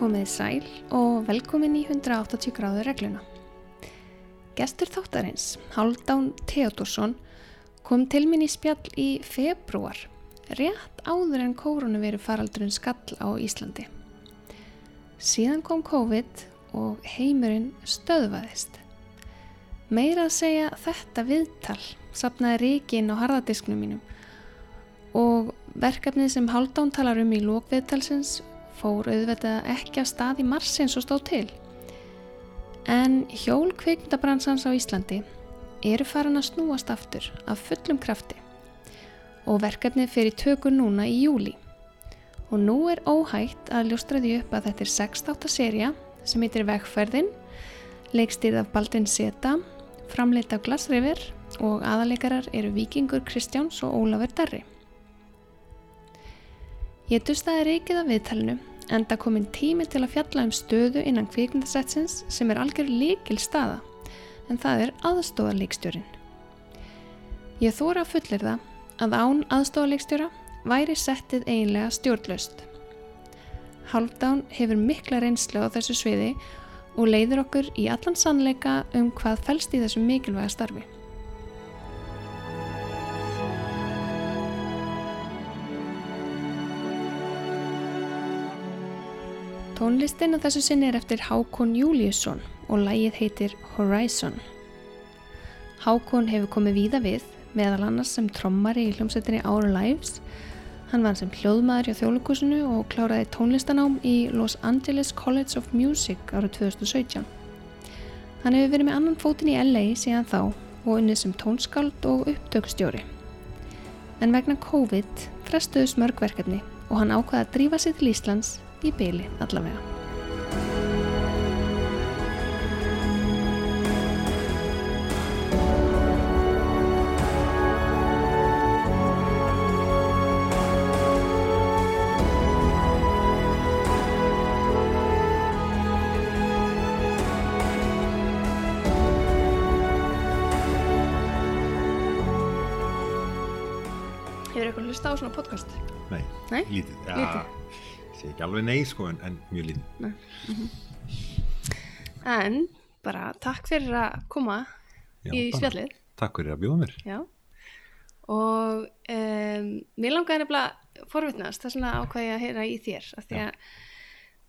komið sæl og velkomin í 180 gráður regluna. Gestur þáttarins, Haldán Theodorsson, kom til minn í spjall í februar, rétt áður en koronaviru faraldurinn skall á Íslandi. Síðan kom COVID og heimurinn stöðvaðist. Meira að segja þetta viðtal sapnaði ríkin á harðadisknum mínum og verkefnið sem Haldán talar um í lókviðtalsins fór auðvitað ekki af stað í mars eins og stóð til. En hjól kvikmyndabransans á Íslandi eru farin að snúast aftur af fullum krafti og verkefnið fyrir tökur núna í júli. Og nú er óhægt að ljóstra því upp að þetta er 6. seria sem heitir Vegferðin, leikstýrð af Baldin Seta, framleitt af Glasriver og aðalegarar eru Vikingur Kristjáns og Ólafur Darri. Ég dustaði reykið af viðtalinu enda komin tími til að fjalla um stöðu innan kvikmyndasetsins sem er algjör líkil staða en það er aðstóðarleikstjórin. Ég þóra að fullir það að án aðstóðarleikstjóra væri settið eiginlega stjórnlaust. Haldán hefur mikla reynslu á þessu sviði og leiður okkur í allan sannleika um hvað fælst í þessu mikilvæga starfi. Tónlistin af þessu sinni er eftir Hákon Júliusson og lægið heitir Horizon. Hákon hefur komið víða við, meðal annars sem trommari í hljómsveitinni Our Lives. Hann var sem hljóðmaður hjá þjóðlukusinu og kláraði tónlistanám í Los Angeles College of Music árið 2017. Hann hefur verið með annan fótin í LA síðan þá og unnið sem tónskáld og upptökstjóri. En vegna COVID frestuðu smörgverkefni og hann ákvaði að drífa sig til Íslands í byli allavega. Hefur eitthvað hlusta á svona podcast? Nei, Nei? lítið. Ja, Lítið. Sé ekki alveg nei sko en, en mjög lítið. En bara takk fyrir að koma Já, í spjallið. Takk fyrir að bjóða mér. Já. Og um, mér langaði nefnilega forvitnast, það er svona ákvæði að heyra í þér. Af því að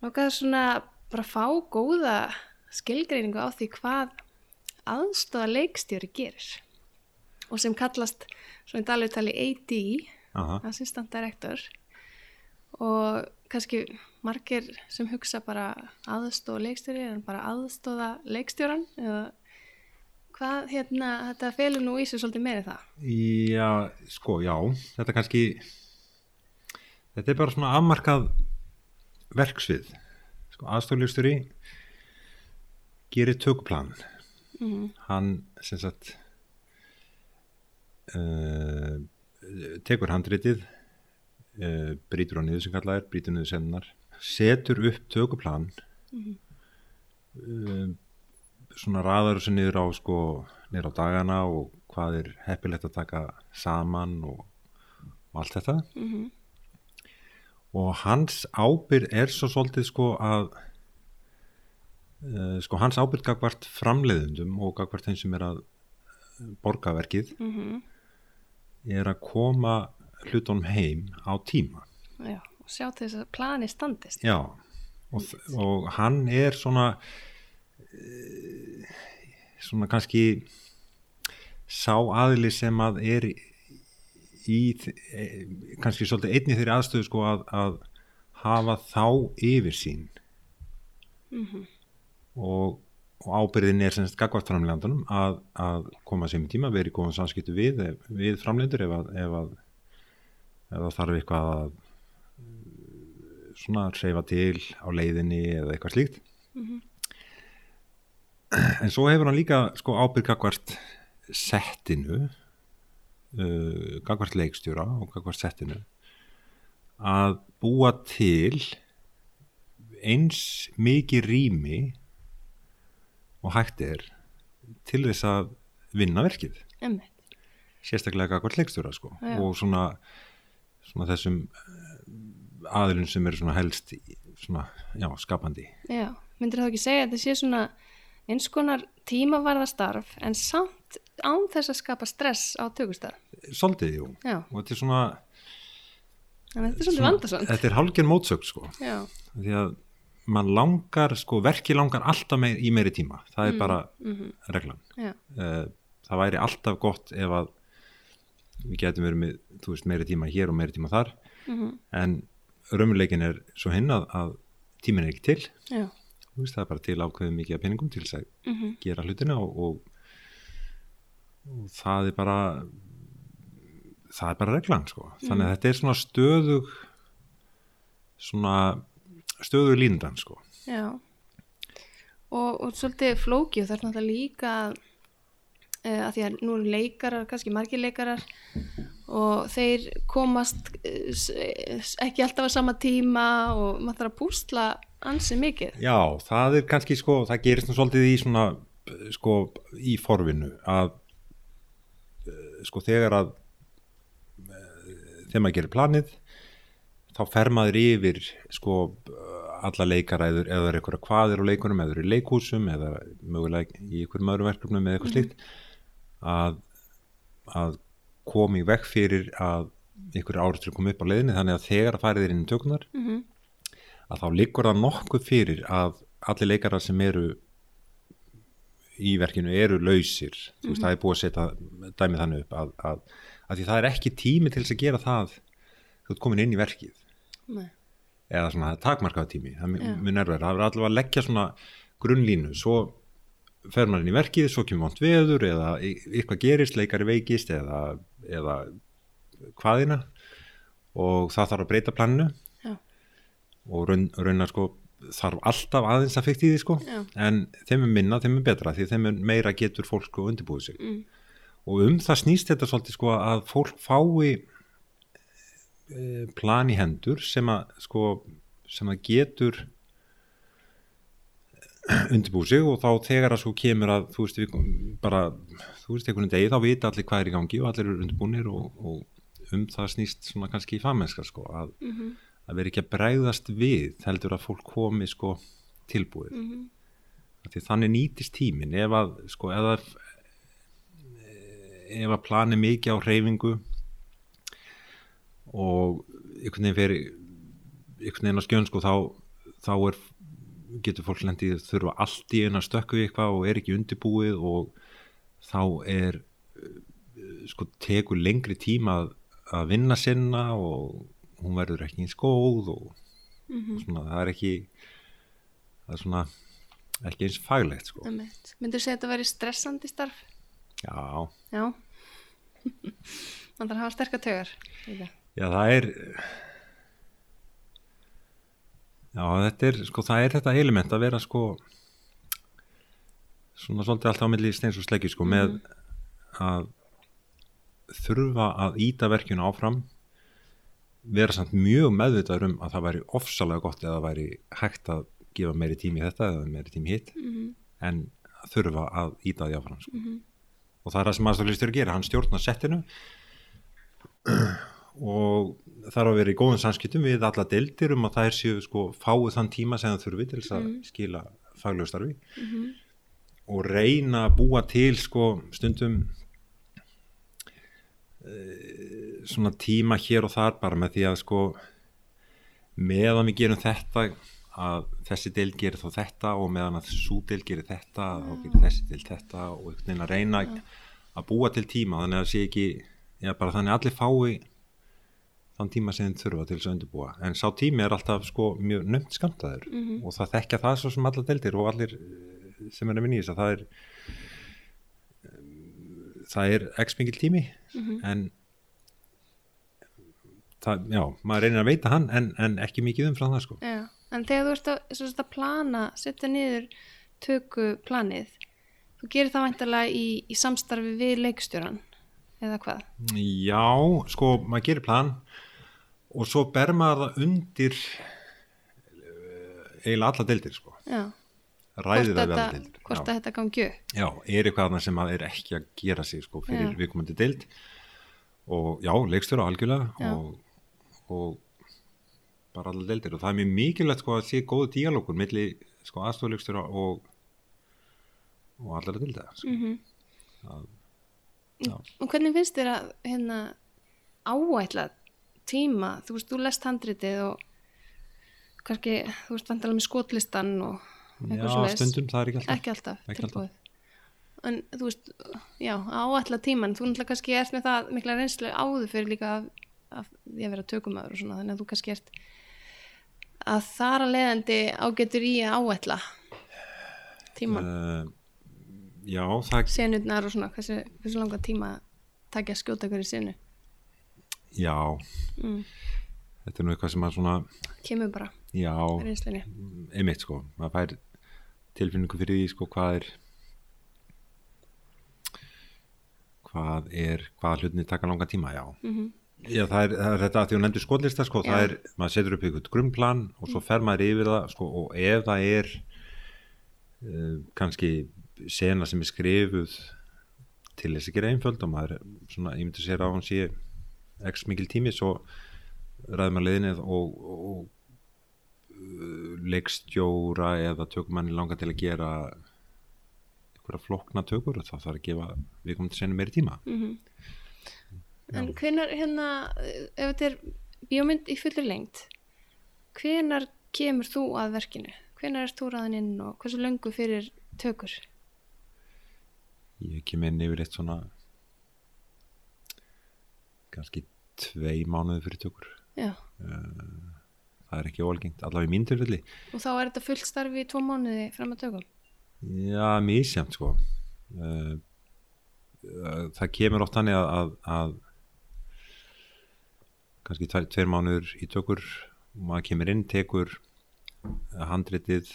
langaði svona bara fá góða skilgreiningu á því hvað aðstofa leikstjóri gerir. Og sem kallast svona í dalutali AD, Assistant Director. Og kannski margir sem hugsa bara aðstofa leikstjóri en bara aðstofa leikstjóran eða hvað hérna, þetta felur nú í sig svolítið meiri það já, sko, já, þetta kannski, þetta er bara svona afmarkað verksvið. Sko, aðstofljósturi gerir tökuplan. mm. Hann, sem sagt, uh, tekur handritið, uh, brýtur á niður sem kallað er, brýtur niður sennar, setur upp tökuplan, uh, svona raðar þessu niður á sko, niður á dagana og hvað er heppilegt að taka saman og, og allt þetta. Mhm. og hans ábyrð er svo svolítið sko að uh, sko hans ábyrð gagvart framleiðundum og gagvart þeim sem er að borga verkið Mm er að koma hlutunum heim á tíma. Já, og sjá til þess að plani standist. Já og, og hann er svona uh, svona kannski sá aðli sem að er í eh, kannski svolítið einni þeirri aðstöðu sko að, að hafa þá yfir sín. Mhm. og, og ábyrðin er semst gagvart framlegandunum að, að koma sem tíma, verið góðan samskiptu við, við framlegendur ef að, ef að það þarf eitthvað að svona reyfa til á leiðinni eða eitthvað slíkt Mhm. en svo hefur hann líka sko ábyrg gagvart settinu uh, gagvart leikstjóra og gagvart settinu að búa til eins mikið rými og hægt er til þess að vinna verkið Einmitt. sérstaklega gagvart leikstjóra sko Já. og svona, svona þessum eh, aðilum sem eru svona helst svona, já, skapandi. Já, myndir þá ekki segja að þetta sé svona eins konar tímavarðastarf en samt án þess að skapa stress á tökustað. svolítið, jú, Já, og þetta er svona, en þetta er svolítið vandasamt. þetta er hálfgerð mótsögn sko, Já, því að mann langar, sko, verki langar alltaf meir, í meiri tíma, það er bara mhm, reglan. Já, Eh, það væri alltaf gott ef að við getum verið með, þú veist, meiri tíma hér og meiri tíma þar mhm, en raumuleikin er svo hinn að, að tíminn er ekki til veist, það er bara til ákveðið mikið af peningum til þess að mhm, gera hlutina og, og, og það er bara það er bara reglan sko. þannig að þetta er svona stöðug svona stöðug líndan sko. já. Og, og svolítið flóki og það er náttúrulega líka uh, að því að nú eru leikarar, kannski margir leikarar og þeir komast s- ekki alltaf á sama tíma og maður þarf að púsla ansi mikið. Já, það er kannski sko, það gerist nú svolítið í svona sko í forvinnu að eh, sko þegar að eh, þegar maður gerir planið þá fer maður yfir sko alla leikaræður eða er eitthvað hvaðir á leikunum eða í leikhúsum eða mögulega í einhverjum öðrum verkefnum eða eitthvað slíkt að, að komi vekk fyrir að einhverju áriður kom upp á leiðinni. Þannig að þegar að farið er inn í tökunar Mm að þá liggur það nokkuð fyrir að allir leikarar sem eru í verkinu eru lausir. Þú veist, það er búið að setja dæmið þannig upp að, að, að því það er ekki tími til þess að gera það þú ert komin inn í verkið. Nei. eða svona takmarkaða tími. Það er mun erfið, það er allavega að leggja svona grunnlínu, svo fer maður inn í verkið, svo kemur vont veður eða eitthvað gerist, leikari veikist eða, eða hvaðina og það þarf að breyta planinu Já. og raun, raunar sko þarf alltaf aðeins að fyrst í því sko Já. en þeim er minna, þeim er betra því þeim er meira getur fólk sko undirbúið sig Mm. og um það snýst þetta svolítið sko að fólk fái e, plan í hendur sem að sko sem að getur undirbúið sig og þá þegar að svo kemur að þú veist við bara, þú veist einhvern degi þá vita allir hvað er í gangi og allir eru undirbúinir og, og um það snýst svona kannski í fagmennska sko að Mhm. að vera ekki að bregðast við heldur að fólk komi sko tilbúið. Af því þannig nýtist tíminn ef að sko ef að ef að plani mikið á hreyfingu og einhvern veginn fyrir einhvern veginn á skjön sko þá, þá er getur fólk lendið þurfa allt í eina stökku í eitthvað og er ekki undirbúið og þá er eh, sko tekur lengri tíma að, að vinna sinna og hún verður ekki eins góð og Mhm. svona, það er ekki það er svona ekki eins faglegt sko Einmitt. Myndir segja að þetta væri stressandi starf? já, Já. Þannig að hafa sterkar tögar. líka. já það er já þetta er sko það er þetta element að vera sko svona svolítið alltaf á milli steins og sleggju sko með að þurfa að íta verkinu áfram vera samt mjög meðvitaður um að það væri ofsalega gott eða væri hægt að gefa meiri tími í þetta eða meiri tími hitt Mhm. en þurfa að íta því áfram sko. Mhm. og það er það sem aðstoflistur gera hann stjórnar settinu og þarf að vera í góðum samskiptum við alla deildir um að þær séu sko fáið þann tíma sem það þurfi til þess að Mhm. skila faglegu starfi Mhm. og reyna að búa til sko stundum e, svona tíma hér og þar bara með því að sko meðan við gerum þetta að þessi deil gerir þá þetta og meðan að svo deil gerir þetta þá gerir þessi deil þetta og einhvern veginn að reyna að búa til tíma þannig að það sé ekki já, bara þannig að allir fái þann tíma sem þeim þurfa til þess að undirbúa en sá tími er alltaf sko mjög nömt skamtaður Mhm. og það þekkja það svo sem allar deildir og allir eh, sem er að vinna í þess að það er um, það er x mingil tími Mhm. en það, já, maður reynir að veita hann en, en ekki mikið umfram það sko Já. En þegar þú ert að, að plana, setja niður töku planið, þú gerir það væntalega í, í samstarfi við leikstjóran, eða hvað? Já, sko, maður gerir plan og svo ber maður það undir eh, eiginlega alla deildir sko Já. það við þetta, alla deildir hvort að þetta gangi já, er eitthvað sem maður er ekki að gera sig sko fyrir Já. viðkomandi deild og já, leikstjóra algjörlega Já. og, og bara allar deildir og það er mjög mikilvægt sko að sé góðu díalógur milli sko aðstofleikstjóra og og allar að deilda sko. Mm að, já, Og hvernig finnst þér að hérna, áætla tíma? Þú veist, þú lest handritið og kannski, þú veist, vandalega með skotlistan og eitthvað já svoleiðis. stundum það er ekki alltaf Ekki alltaf, Ekki alltaf. En þú veist, já, áætla tíman, þú náttúrulega kannski ert með það mikla reynslu áður fyrir líka því að vera tökumæður og svona, þannig að þú kannski ert að þar að leiðandi ágetur í að áætla tíman, uh, já það senurnar og svona, hversu, hversu langa tíma takja að skjóta hverju senu. Já, Mm. þetta er nú eitthvað sem að svona Kemur bara, já, einmitt sko, maður fær tilfinningu fyrir því sko hvað er hvað er hvað hlutinni taka langa tíma, já. Mm Já, það er, það er þetta að því hún nefndir skotlista sko, það Já. er, maður setur upp ykkur grunnplan og svo fer maður yfir það sko, og ef það er uh, kannski sena sem er skrifuð til þess að gera einföld og maður svona, ég myndi sér að hún sé x mikil tími svo ræður maður leiðinni og, og uh, leikstjóra eða tökum manni langa til að gera einhverja flókna tökur og þá þarf að gefa við komum til senni meiri tíma -hmm. En hvenar hérna, ef þetta er bíómynd í fullur lengt, hvenar kemur þú að verkinu? Hvenar ert þú ræðin inn og hversu löngu fyrir tökur? Ég kem inn yfir eitt svona kannski tvei mánuði fyrir tökur. Já, Það er ekki óalgengt, allavega í mín tilfelli. og þá er þetta fullt starfi í tvo mánuði fram að tökum. Já, mísjamt sko. Uh, uh, það kemur oft þannig að, að, að kannski tveir, mánuður í tökur og maður kemur inn, tekur handritið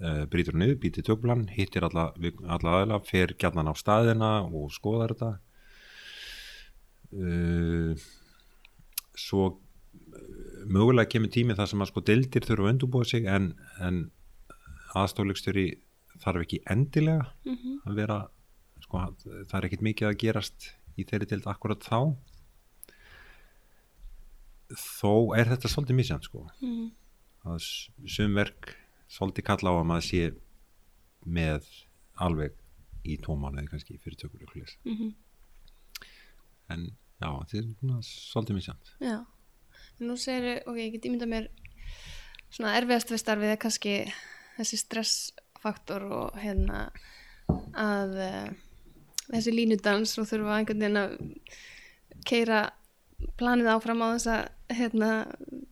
uh, brýtur hann niður, býtir tökplan hittir alla, alla aðila, fer gjarnan á staðina og skoðar þetta uh, svo uh, mögulega kemur tími þar sem að sko deildir þurfa að undurbúa sig en, en aðstofleikstjóri þarf ekki endilega Mm að vera sko, það er ekkit mikið að gerast í þeirri deild akkurat þá. Þó er þetta svolítið misjant sko. -hmm. að s- sum verk svolítið kalla á að maður sé með alveg í tvo mánuði kannski fyrir hlis Mm en já, þetta er svolítið misjant Já, en nú segir, ok, ég get ímyndað mér svona erfiðast við starfið er kannski þessi stressfaktor og hérna að uh, þessi línudans og þurfa einhvern veginn að keira planið áfram á þess að hérna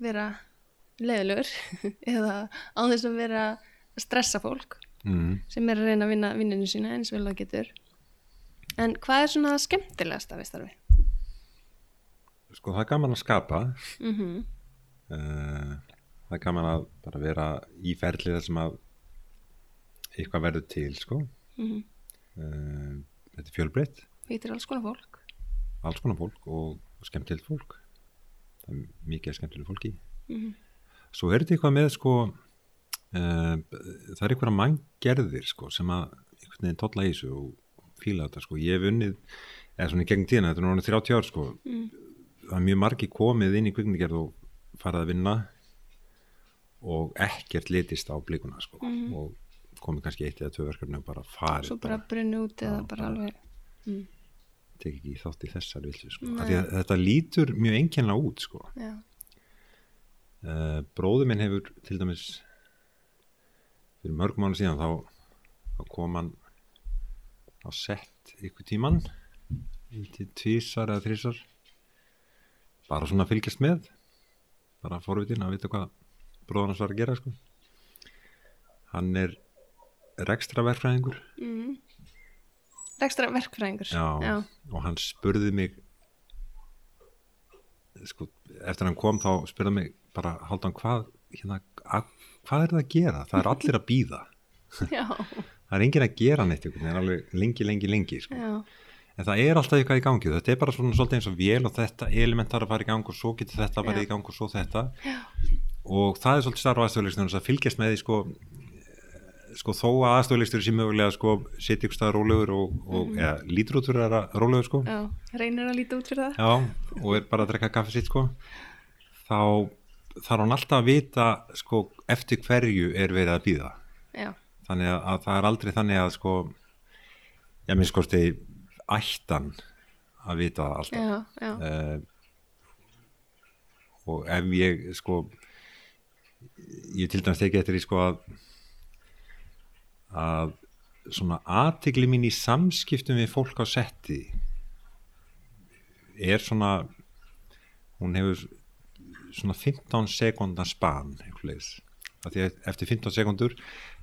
vera leiðilegur eða á þess að vera að stressa fólk mm. sem er að reyna að vinna vinninu sína eins vel það getur en hvað er svona skemmtilegast af við starfi? Sko það er gaman að skapa. Mm -hmm. uh, það er gaman að bara vera í ferli þar sem að eitthvað verður til sko. Mm uh, þetta er fjölbreytt. Hittir alls konar fólk? Alls konar fólk og skemmtilegt fólk. Það er mikið skemmtilegt fólki. Mhm. svo er þetta eitthvað með sko uh, það er eitthvað manngerðir sko sem að einhvern veginn tolla í þessu og fíla þetta sko. Ég hef unnið, eða svona í gegn tíðina þetta er núna 30 ár sko. Mm. Það er mjög margi komið inn í kvikmyndagerð og farið að vinna og ekkert litist á blikuna sko Mhm. og komið kannski eitt eða tvö verkefni og bara farið Svo bara brunni út eða bara alveg mm. tek ekki þátt í þessar vilsu sko. Þetta lítur mjög einkennilega út sko. Uh, bróður minn hefur til dæmis fyrir mörg mánu síðan þá, þá kom hann á sett ykkur tíman til tvísar eða þrísar bara svona fylgjast með bara forvitin að vita hvað bróður hans var að gera sko. hann er rekstra verkfræðingur mm. Rekstra verkfræðingur Já, Já. og hann spurði mig sko, eftir hann kom þá spurði mig bara, haldan, hvað hérna, að, hvað er það að gera? Það er allir að býða Já. það er enginn að gera neitt einhvern veginn, alveg lengi, lengi, lengi sko. Já. En það er alltaf eitthvað í gangi. Þetta er bara svona svolítið eins og vél og þetta element þarf að fara í gang og svo getur þetta að fara í gang og svo þetta. Já. og það er svolítið starfa aðstöðulegstur að fylgjast með því sko, sko þó að aðstöðulegstur sé mögulega sko setja ykkur stað rólegur og, og Mhm. eða, lítur út fyrir að vera rólegur sko. Já. Reynir að líta út fyrir það. Já, og er bara að drekka kaffi sitt sko. Þá þarf hann alltaf að vita sko eftir hverju er verið að býða já, þannig að, að það er aldrei þannig að sko ég minn sko stegi ættan að vita það alltaf. Já, já, uh, og ef ég sko ég til dæmis tekið eftir því sko að að svona aðtigli mín í samskiptum við fólk á setti er svona hún hefur svona 15 sekundar span að eftir 15 sekundur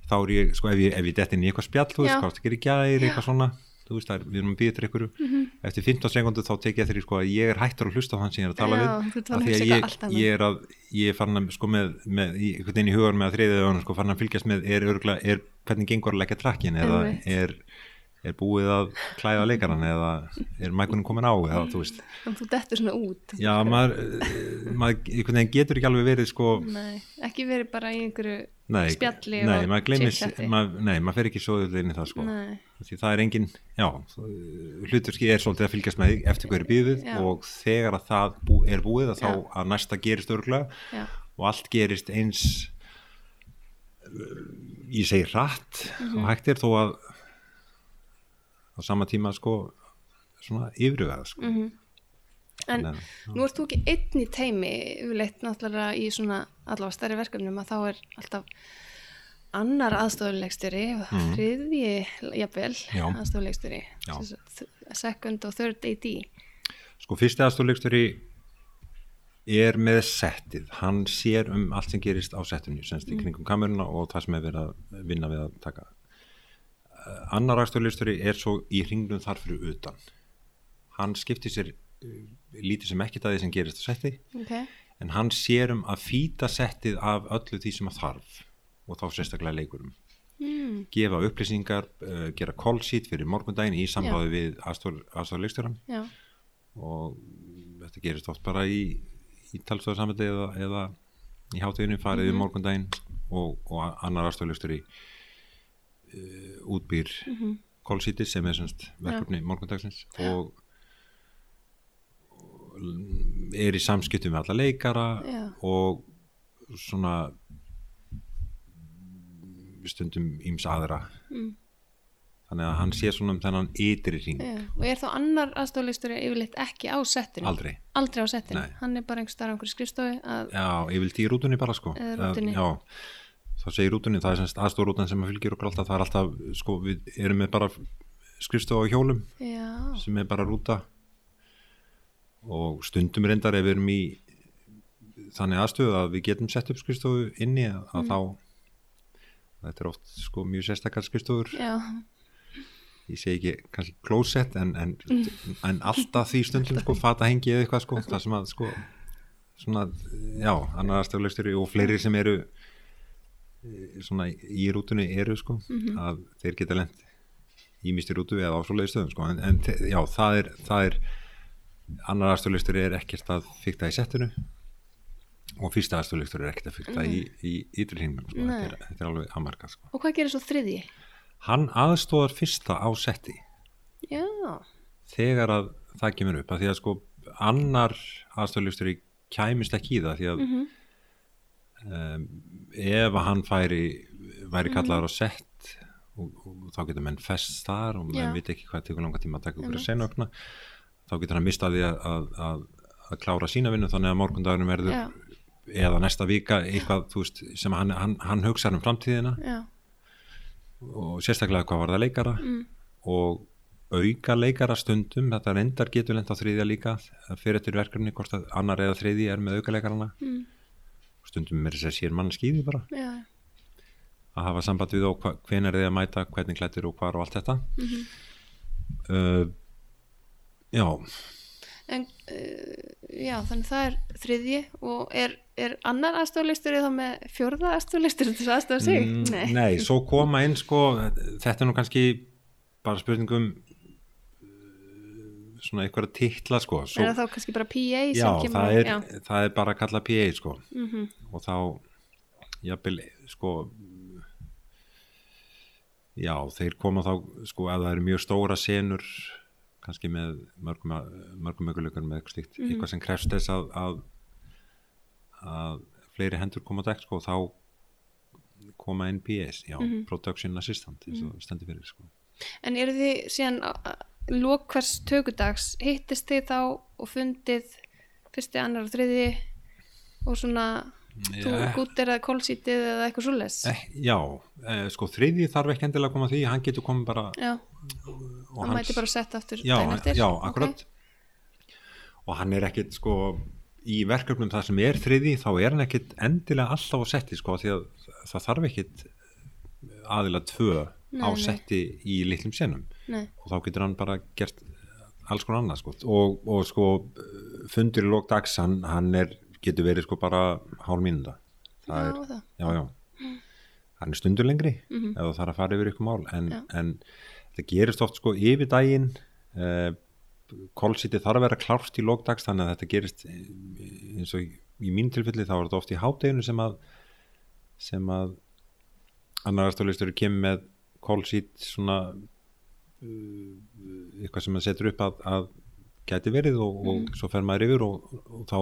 þá er ég, sko ef ég, ef ég detti inn í eitthvað spjall þú veist, hvað það gerir gæri, eitthvað svona þú veist, það er, við erum að býða til einhverju. Mhm. eftir 15 sekundur þá tek ég eftir sko að ég er hættur að hlusta á þann sem ég er að tala Já, við. af því að ég, ég er að ég er farin að sko með, með einhvern veginn í hugan með að þriðið öðun sko farin að fylgjast með er örgulega, er hvernig gengur að leggja trakkin eða er, er búið að klæða leikaran eða er mækunum komin á eða þú veist þannig þú dettur svona út já maður, eh, maður getur ekki alveg verið sko Nei, ekki verið bara í einhverju nei, spjalli nei, og maður chit-chatti. maður, nei, maður fer ekki svo inn í það sko Nei, því það er engin, já hluturski er svolítið að fylgjast með eftir hverju býðið Já. og þegar að það bú, er búið að þá Já. að næsta gerist örglega já, og allt gerist eins uh, ég segi rætt Mhm. og hægt er þó að á sama tíma sko svona yfirvega sko. Mhm. En Þannig að- nú ert þú ekki einn í teimi yfirleitt náttúrulega í svona allavega stærri verkefnum að þá er alltaf annar aðstofuleikstjóri og Mhm. þriðji, jafnvel, sagt, second og third AD Sko fyrsti aðstofleikstjóri er með settið, hann sér um allt sem gerist á settinu, semst í kringum kameruna og það sem er verið að vinna við að taka. Annar aðstofleikstjóri er svo í hringnum þar fyrir utan. Hann skiptir sér uh, lítið sem ekkert að því sem gerist á setti, ok, en hann sér um að fýta settið af öllu því sem að þarf og þá sérstaklega leikurum. mm, Gefa upplýsingar, uh, gera call sheet fyrir morgundaginn í samráði við aðstofleikstjóran já, og þetta gerist oft bara í, í talstöðarsamöndi eða, eða í hátíðinu farið Mhm. í morgundaginn og, og annar aðstoflustur í uh, útbýr mm Mhm. kólsíti sem er semst verkefni morgundagsins og, er í samskiptum með alla leikara Já. og svona stundum íms aðra. Mm. þannig að hann sé svona um þennan ytri hring. Já og er þá annar aðstofuleikstjóri yfirleitt ekki á settinu aldrei. Aldrei á settinu, hann er bara einhver starf á einhverju skrifstofi Já, vildi í rútunni bara sko. Rútunni. Eh, Þá segir rútunni, það er semst aðstórútan sem fylgir okkur alltaf, það er alltaf sko, við erum með bara skrifstofa á hjólum já, sem er bara rúta. Og stundum reyndar ef við erum í þannig aðstöðu að við getum sett upp skrifstofu inni að, Mm. að þá þetta er oft sko mjög sérstakar skrifstofur. Já, ég segi ekki kannski closet en, en, en alltaf því stundum sko fata hengi eða eitthvað sko það sem að sko svona, já, annar aðstoflegstur og fleiri sem eru svona í rútunni eru sko að þeir geta ímist í rútu eða ásólega stöðum sko. En, en já, það er, það er annar aðstoflegstur er ekkert að fykta í settinu og fyrsta aðstoflegstur er ekkert að fykta í, í ytri hringnum sko, Nei. þetta þetta er alveg amarkað sko. Og hvað gerir svo þriðji? hann aðstóðar fyrsta á setti. Já, þegar að það kemur upp að því að sko annar aðstoflusturi kæmist ekki í það því að Mhm. um, ef hann færi væri kallaður á sett og, og þá getur menn fest þar og menn veit ekki hvað tekur langa tíma að taka ykkur að Einmitt. senögna þá getur hann mistað því að, að, að, að klára sína vinnu þannig að morgundagurinn verður já, eða næsta vika eitthvað veist, sem hann, hann, hann hugsaður um framtíðina já og sérstaklega hvað var það leikara mm. og auka leikara stundum þetta reyndar getur lent á þriðja líka fyrir eftir verkefni hvort að annar eða þriðji er með auka leikarana Mm. Stundum er þess að sér mann skýði bara. Já, að hafa samband við og hven er þið að mæta hvernig klættir og hvar og allt þetta. Mhm. uh, já. En uh, já, þannig það er þriðji og er, er annar aðstofuleikstjóri þá með fjórða aðstofuleikstjóri til þess að aðstofa sig? Mm, nei, svo koma inn sko, þetta er nú kannski bara spurningum svona einhverja titla sko svo, er það þá kannski bara PA sem já, kemur það er, já. það er bara að kalla PA sko Mm og þá jafnvel sko já þeir koma þá sko ef það eru mjög stóra senur kannski með mörgum, mörgum möguleikar með eitthvað slíkt Mhm. eitthvað sem krefst þess að, að, að fleiri hendur koma á dekk sko, þá koma inn PS, já, Mhm. Production Assistant eins og stendur fyrir sko. En eru þið síðan hvers tökudags, hittist þið þá og fundið fyrsti, annar og þriði og svona þú gúttir eða kólsítið eða eitthvað svoleiðis? Eh, já, eh, sko þriði þarf ekki endilega að koma að því, hann getur komið bara Já, hann mæti bara sett aftur já, eftir? já, akkurat og hann er ekkit sko í verkefnum það sem er þriði þá er hann ekkit endilega alltaf á setti sko því að það þarf ekkit aðilega tvö Nei, á nei. í litlum senum. Og þá getur hann bara gert alls konar annað sko. Og, og sko fundur í lók dags hann, hann er, getur verið sko bara hálf mínúnda það já, er, það. já, já. Hann er stundur lengri Mhm. ef það þarf að fara yfir ykkur mál. En, en það gerist oft sko yfir daginn uh, kólsítið þarf að vera klárt í lókdags þannig að þetta gerist eh, eins og í, mín tilfelli þá er þetta oft í hádeginu sem að sem að annar aðstoflistur kemur með kólsít svona uh, eitthvað sem maður setur upp að, að gæti verið og, og svo fer maður yfir og, og þá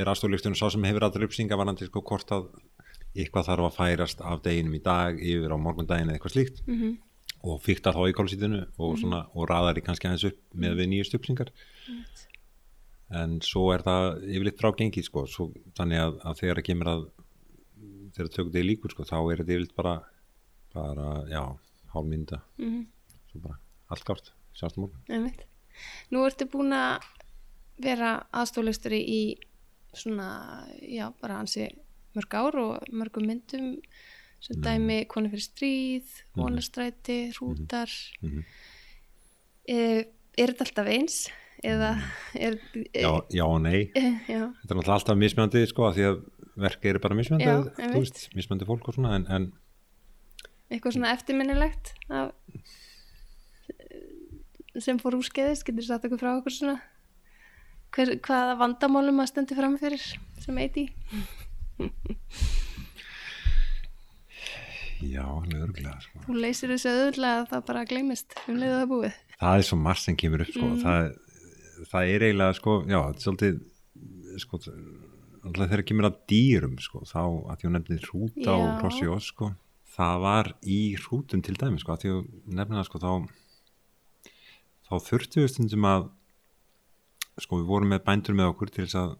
er aðstoflisturinn sá sem hefur aðra uppsinga varandi sko hvort að eitthvað þarf að færast af deginum í dag yfir á morgundaginn eða eitthvað slíkt. Mm og fyrta þá í kólsítinu og, svona, og raðar í kannski aðeins upp með við nýjust uppsingar en svo er það yfirleitt frá gengið sko, svo, þannig að, að þegar það kemur að þegar það tökur degi líkur sko, þá er þetta yfirleitt bara bara, já, hálf mynda -hmm. svo bara, allt gátt, sjást Einmitt. Nú ertu búin að vera aðstofleisturi í svona, já, bara hansi mörg ár og mörgum myndum sem dæmi konu fyrir stríð, vonastræti, hrútar. Mhm. Eh, er þetta alltaf eins? Eða er... já, já og nei, Eh, já, þetta er alltaf mismjöndi sko, því að verki eru bara mismjöndi Já, þú einmitt. veist, mismjöndi fólk og svona en, en eitthvað svona eftirminnilegt af, sem fór úrskeiðist, getur sagt okkur frá okkur svona Hver, hvaða vandamálum að stendur fram fyrir sem eiti? já, alveg örgulega sko. Þú leysir þessu auðvitað að það bara gleymist um leiðu það búið. það er svo margt sem kemur upp sko. Mm. það, það er eiginlega sko, já, þetta er svolítið sko, alltaf þegar kemur að dýrum sko, þá að því hún nefnir hrúta og hrossi og sko, það var í hrútum til dæmi sko, að því nefnir það sko, þá þá þurftu við stundum að sko, við vorum með bændur með okkur til þess að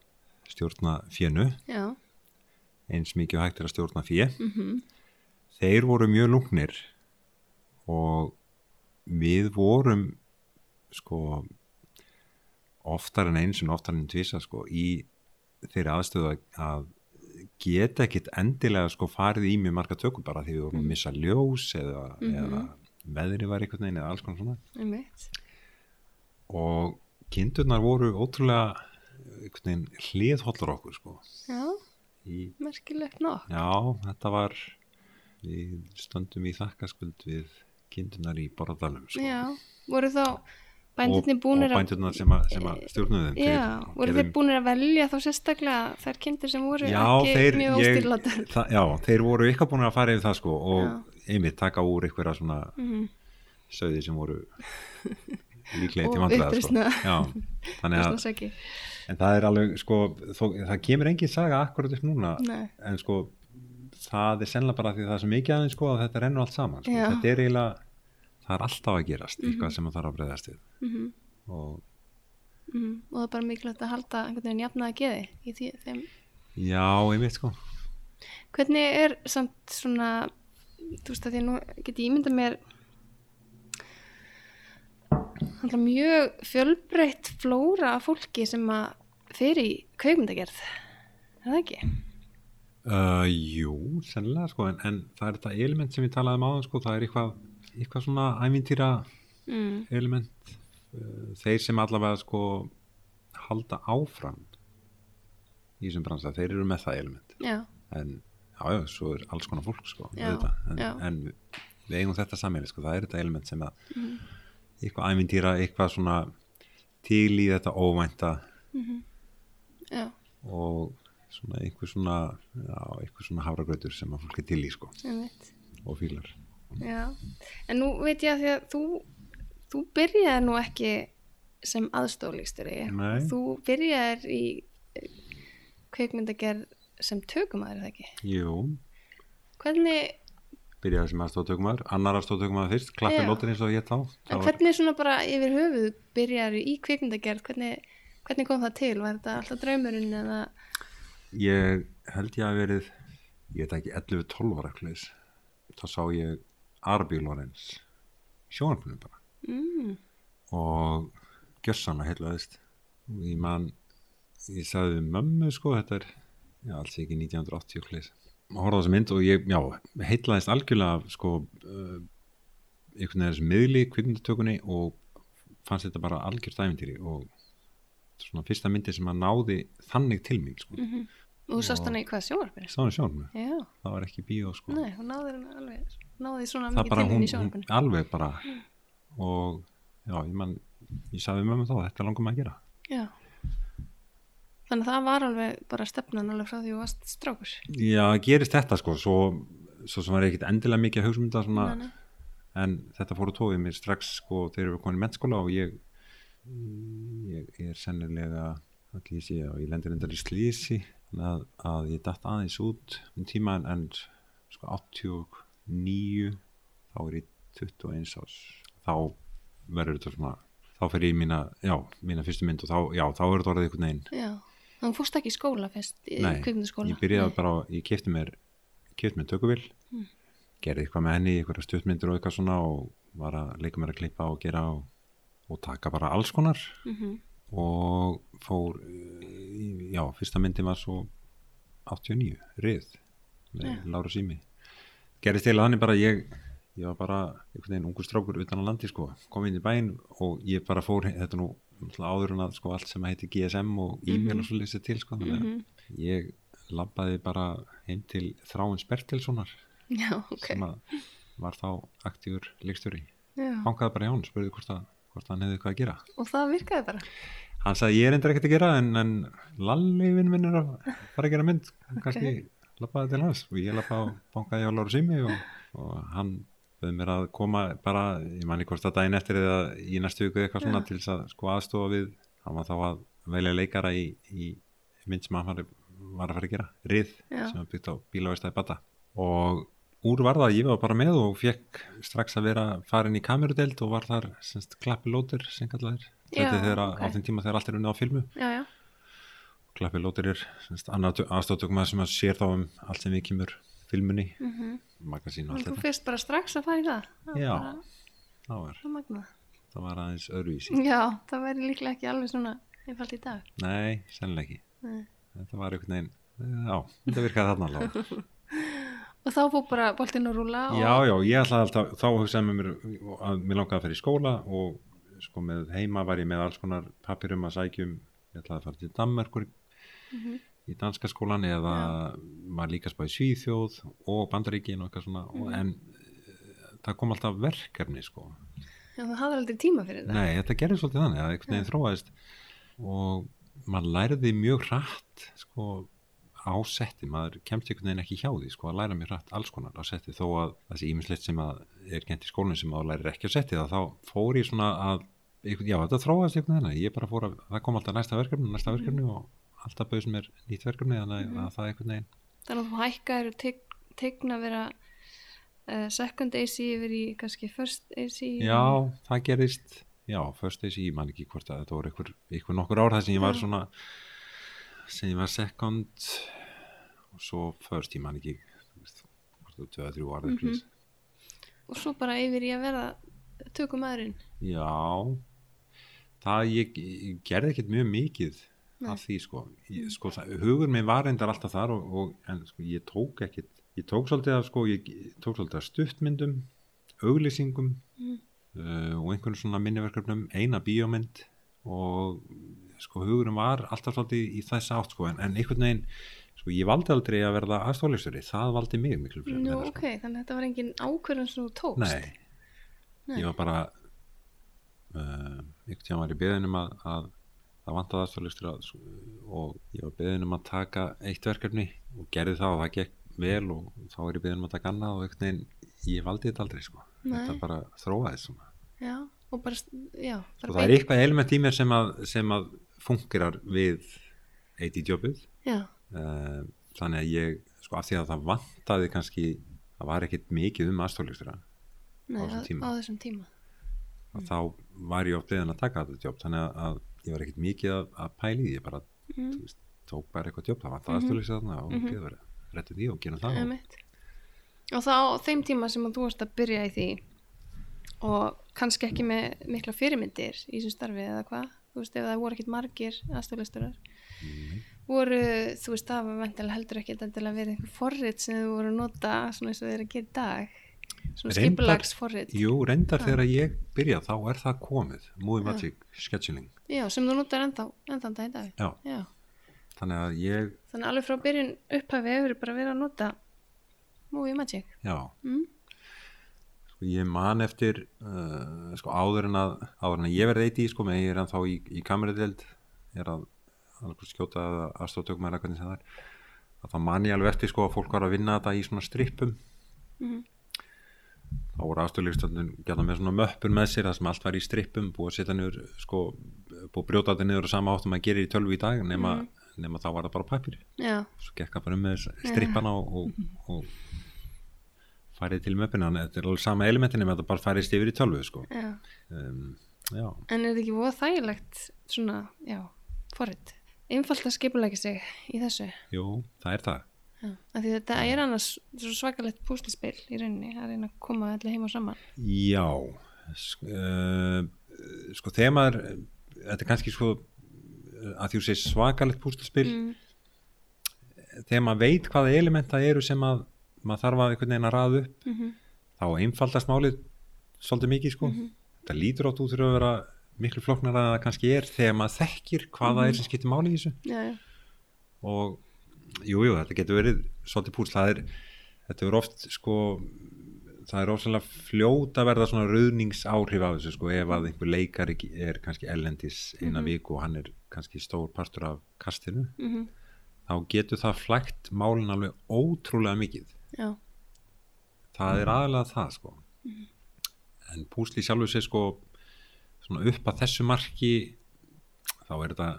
stjórna Já, eins mikið og hægt er að stjórna fjö mhm, þeir voru mjög lungnir og við vorum sko oftar en eins og oftar en tvisa sko í þeirri aðstöðu að- að geta ekkit endilega sko farið í mjög marga tökum bara því við vorum að missa ljós eða, eða veðri var einhvern veginn eða alls konar svona einmitt. og kindurnar voru ótrúlega hliðhollur okkur sko Já, í, merkilegt nóg. já, þetta var við stöndum í þakkaskuld við kindurnar í Borðalum sko. Já, voru þá búnir og að... sem, að, sem að stjórnuðu þeim Já, voru þeir búnir að velja þá sérstaklega þær kindir sem voru já, ekki þeir, mjög óstýrlatar. já, þeir voru eitthvað búin að fara yfir það sko og Já. einmitt taka úr einhverja svona Mhm. söði sem voru líklega til vandræða sko. þannig að en það er alveg sko þó, það kemur engin saga akkurat upp núna Nei. en sko það er sennilega bara því það er svo mikið aðeins sko að þetta rennur allt saman sko. Þetta er eiginlega það er alltaf að gerast eitthvað sem það þarf að breyðast við Mhm, og mhm. Og það er bara mikilvægt að halda einhvern veginn jafnaða geði í því, þeim. já, einmitt sko Hvernig er samt svona, þú veist að að nú get ég ímynda mér mjög fjölbreytt flóra af fólki sem að fer í kaupmyndagerð. Er það ekki? Uh, jú, sennilega sko, en, en það er þetta element sem við talaðum um áðan sko, það er eitthvað, eitthvað svona æmintýra Mm. element uh, þeir sem allavega sko halda áfram í þessum bransa, þeir eru með það element. Já, en já, já, svo er alls konar fólk sko, Já, en, en við, eigum þetta sammeili sko, það er þetta element sem að Mhm. eitthvað æmintýra, eitthvað svona til í þetta óvænta já, og svona einhver svona já, einhver svona hafragrautur sem að fólk er til í sko, og fílar Já, en nú veit ég að því að þú, þú byrjaði nú ekki sem aðstoflýsturi. Nei. Þú byrjaði í kveikmyndagerð sem tökumæður er það ekki? Jú, hvernig, byrjaði sem aðstóðtökumæður annar aðstóðtökumæður fyrst, klappi Já. lótir eins og ég þá. En hvernig svona bara yfir höfuð byrjar í kvikmyndagerð? Hvernig, hvernig kom það til, var þetta alltaf draumurinn eða, ég held ég að verið ég veit ekki 11-12 ára þá sá ég Arby Lorenz. Sjónarpunum bara. Mm, og gjössanna heilaðist og ég man ég sagði við mömmu sko þetta er já, alls ekki 1980 klis og horfði á þessa mynd og ég já, heilaðist algjörlega sko uh, einhvern veginn þessu miðli kvikmyndatökunni og fannst þetta bara algjört æfintýri og svona fyrsta myndi sem að náði þannig til mig sko. mm og þú sást hann í hvað sjónvarpinu? Sáðu sjónarpunum, já, það var ekki bíó sko. Nei, hún náði hann alveg náði svona mikið til henni í sjónvarpinu. alveg bara. Og já, ég man ég sagði við mömmu þá, þetta langum að gera. Já. Þannig að það var alveg bara stefnan alveg frá því þú varst strákur. Já, gerist þetta sko. Svo, svo sem var ekkit endilega mikið að hugsa um svona, Nei, nei. en þetta fóru tóið mér strax sko þegar við komin í mennskóla og ég ég er sennilega ég sé og ég lendir endar í slísi að, að ég datt aðeins út um tíma en, en sko 89 þá er ég 21 árs þá verður þetta svona þá fer ég í mína, já, mína fyrstu mynd og þá, já, þá er þetta orðið einhvern veginn já, þú fórst ekki í skóla fyrst í Nei, ég byrjaði Nei. bara, ég kefti mér kefti mér tökuvill Mm. gerði eitthvað með henni, eitthvað stuttmyndir og eitthvað svona og var að leika mér að klippa og gera og, og taka bara alls konar Mhm. og fór já, fyrsta myndi var svo 89, rið með. Lára Sými gerðist til að þannig bara ég ég var bara einhvern veginn ungur strákur utan á landi sko, kom inn í bæinn og ég bara fór, þetta er nú áður en að sko allt sem heiti GSM og e-mail og svo lýsið til sko, að Mhm. ég labbaði bara heim til Þráins Bertilssonar já, ok. sem var þá aktífur leikstjóri. Hangaði bara hjá hann, spurði hvort, að, hvort hann hefði eitthvað að gera. Og það virkaði bara? Hann sagði ég er endur ekkert að gera en, en Lalli vinn minn er að fara að gera mynd. Kannski labbaði til hans og ég labbaði og bankaði á Láru Simi og, og hann bauði mér að koma bara, ég manni hvort að daginn eftir eða í næstu viku eitthvað svona Já. til þess að sko aðstofa við, hann var þá að velja leikara í, í mynd sem hann var, var að fara að gera, Rið Já. sem var byggt á bílavestæði Bata og úr var það, ég var bara með og fekk strax að vera farin í kamerudeld og var þar semst klappi lótir sem kallaðir, þetta er þegar ok. á þeim tíma þegar allt er unnið á filmu já, já, klappi er annar aðstoftökum að sem að sér þá um allt sem við kemur filmunni, mm magasín og allt þú þetta. fyrst bara strax að fara í það? Það Já. það var, það magnað. það var aðeins öðruvísi. Já, það væri líklega ekki alveg svona einfalt í dag. Nei, sennilega ekki. Nei. þetta var einhvern veginn, já, þetta virkaði þarna alveg. Og þá fór bara boltinn að rúla og, Já, já, ég ætlaði alltaf, þá hugsaði með mér að mér langaði að fara í skóla og sko með heima var ég með alls konar papirum að sækjum, ég ætlaði að fara til Danmerkur Mhm. í danska skólan eða var líka spáð í Svíþjóð og Bandaríkin og eitthvað svona. Og, Mhm. en eh, það kom alltaf verkefni sko, já, þú hafði aldrei tíma fyrir það nei, þetta gerði svolítið þannig að einhvern veginn þróaðist. Og maður læriði mjög hratt sko á setti, maður kemst einhvern veginn ekki hjá því sko að læra mjög hratt alls konar á setti. Þó að sé ímislegt sem að er kent í skólinn sem að lærir ekki á setti þá, fór ég svona að já þetta þróaðist einhvern veginn. Ég bara fór að, það kom alltaf næsta verkefni næsta verkefni og alltaf bauð sem er nýtt verkefni þannig að, að það einhvern veginn þannig að þú tek, tegna að vera uh, second AC yfir í kannski first AC já, það gerist já, first days, ég man ekki hvort að þetta voru einhver, einhver nokkur ár þar sem ég var svona sem ég var second og svo first, ég man ekki þú hvort það var 2-3 ára mm Mhm. og svo bara yfir í að vera tökum aðurinn Já það ég, ég gerði ekkert mjög mikið Af því sko, ég, sko hugur minn var reyndar alltaf þar og, og en sko ég tók ekkert ég tók svolítið af sko, ég tók svolítið af stuttmyndum auglýsingum Mm. uh, og einhvern svona minniverkefnum eina bíómynd og sko hugurinn var alltaf svolítið í þess átt sko en, en einhvern veginn sko ég valdi aldrei að verða aðstofleikstjóri það valdi mig miklu fremur Nú, meira, ok, þannig að þetta var engin ákvörðun sem þú tókst? Nei, Nei. ég var bara uh, einhvern tíðan var ég beðin um að, að það vantaði aðstoflistur og ég var beðin um að taka eitt verkefni og gerði það og það gekk vel og þá er ég beðin um að taka annað og einhvern veginn ég valdi þetta aldrei sko. Þetta bara svona. Já, og bara, já og bara það er eitthvað element í mér sem að, sem að fungerar við eitt í jobbið uh, þannig að ég, sko af því að það vantaði kannski, það var ekkit mikið um aðstoflegstura Nei, Á þessum tíma. og þá var ég oft beðin að taka þetta jobb þannig að, að ég var ekkit mikið að, að pæli því, ég bara mm. veist, tók bara eitthvað jobb, það vantaði Mhm. aðstoflegstura þarna og Mhm. mm -hmm. réttu því og gerum það og, og þá þeim tíma sem að þú varst að byrja í því og kannski ekki með mikla fyrirmyndir í þessu starfi eða hvað þú veist ef það voru ekkit margir aðstofleisturar mm, voru, þú veist það var heldur ekki endilega verið einhver forrit sem þú voru að nota svona eins og þeir að gera dag svona Reyndar- skipulags forrit Jú, reyndar Já. þegar ég byrja þá er það komið, Movie Já. Magic Scheduling, já, sem þú notar ennþá, ennþá dag í dag. Já, já. þannig að ég þannig að alveg frá byrjun upphafi hefur bara verið að nota Movie Magic. Já, mm? sko ég man eftir uh, sko áður en að áður en að ég verði eitt í sko, menn ég er ennþá í, í kameradeld er að, að skjóta aðstoftökum eða hvernig það er að þá man ég alveg eftir sko að fólk var að vinna þetta í svona strippum. Mm þá voru aðstofleikstöndun gæta með svona möppur með sér það sem allt var í strippum búið að setja niður sko, búið að brjóta þetta niður og sama áttum að gera í tölvu í dag nema, nema þá var það bara pappir svo gekk það bara um með strippana og, og, og farið til möppina. Þannig að þetta er alveg sama elementin nema þetta bara farist yfir í tölvu sko. um, En er þetta ekki voða þægilegt svona, já, forrið einfalt að skipulækja sig í þessu. Jú, það er það þetta er annars svakalegt púslispil í rauninni að reyna að koma allir heim og saman. Já sk uh, sko þegar maður þetta er kannski sko að þú segir svakalegt púsluspil mm. þegar maður veit hvaða elementa eru sem að maður þarf að einhvern veginn að raða upp Mm þá einfaldast málið svolítið mikið sko. Þetta lítur átt út fyrir að vera miklu flóknar að það kannski er þegar maður þekkir hvaða er sem skiptir máli í þessu. Já, já, og jújú, jú, þetta getur verið svolítið púsl, það er þetta er oft sko það er ofsalega fljót að verða svona rauðningsáhrif af þessu sko ef að einhver leikari er kannski ellendis eina viku og hann er kannski stór partur af kastinu mm þá getur það flægt málin alveg ótrúlega mikið. Já, það er aðalega það sko. En púsli sjálfur sér sko svona upp að þessu marki þá er þetta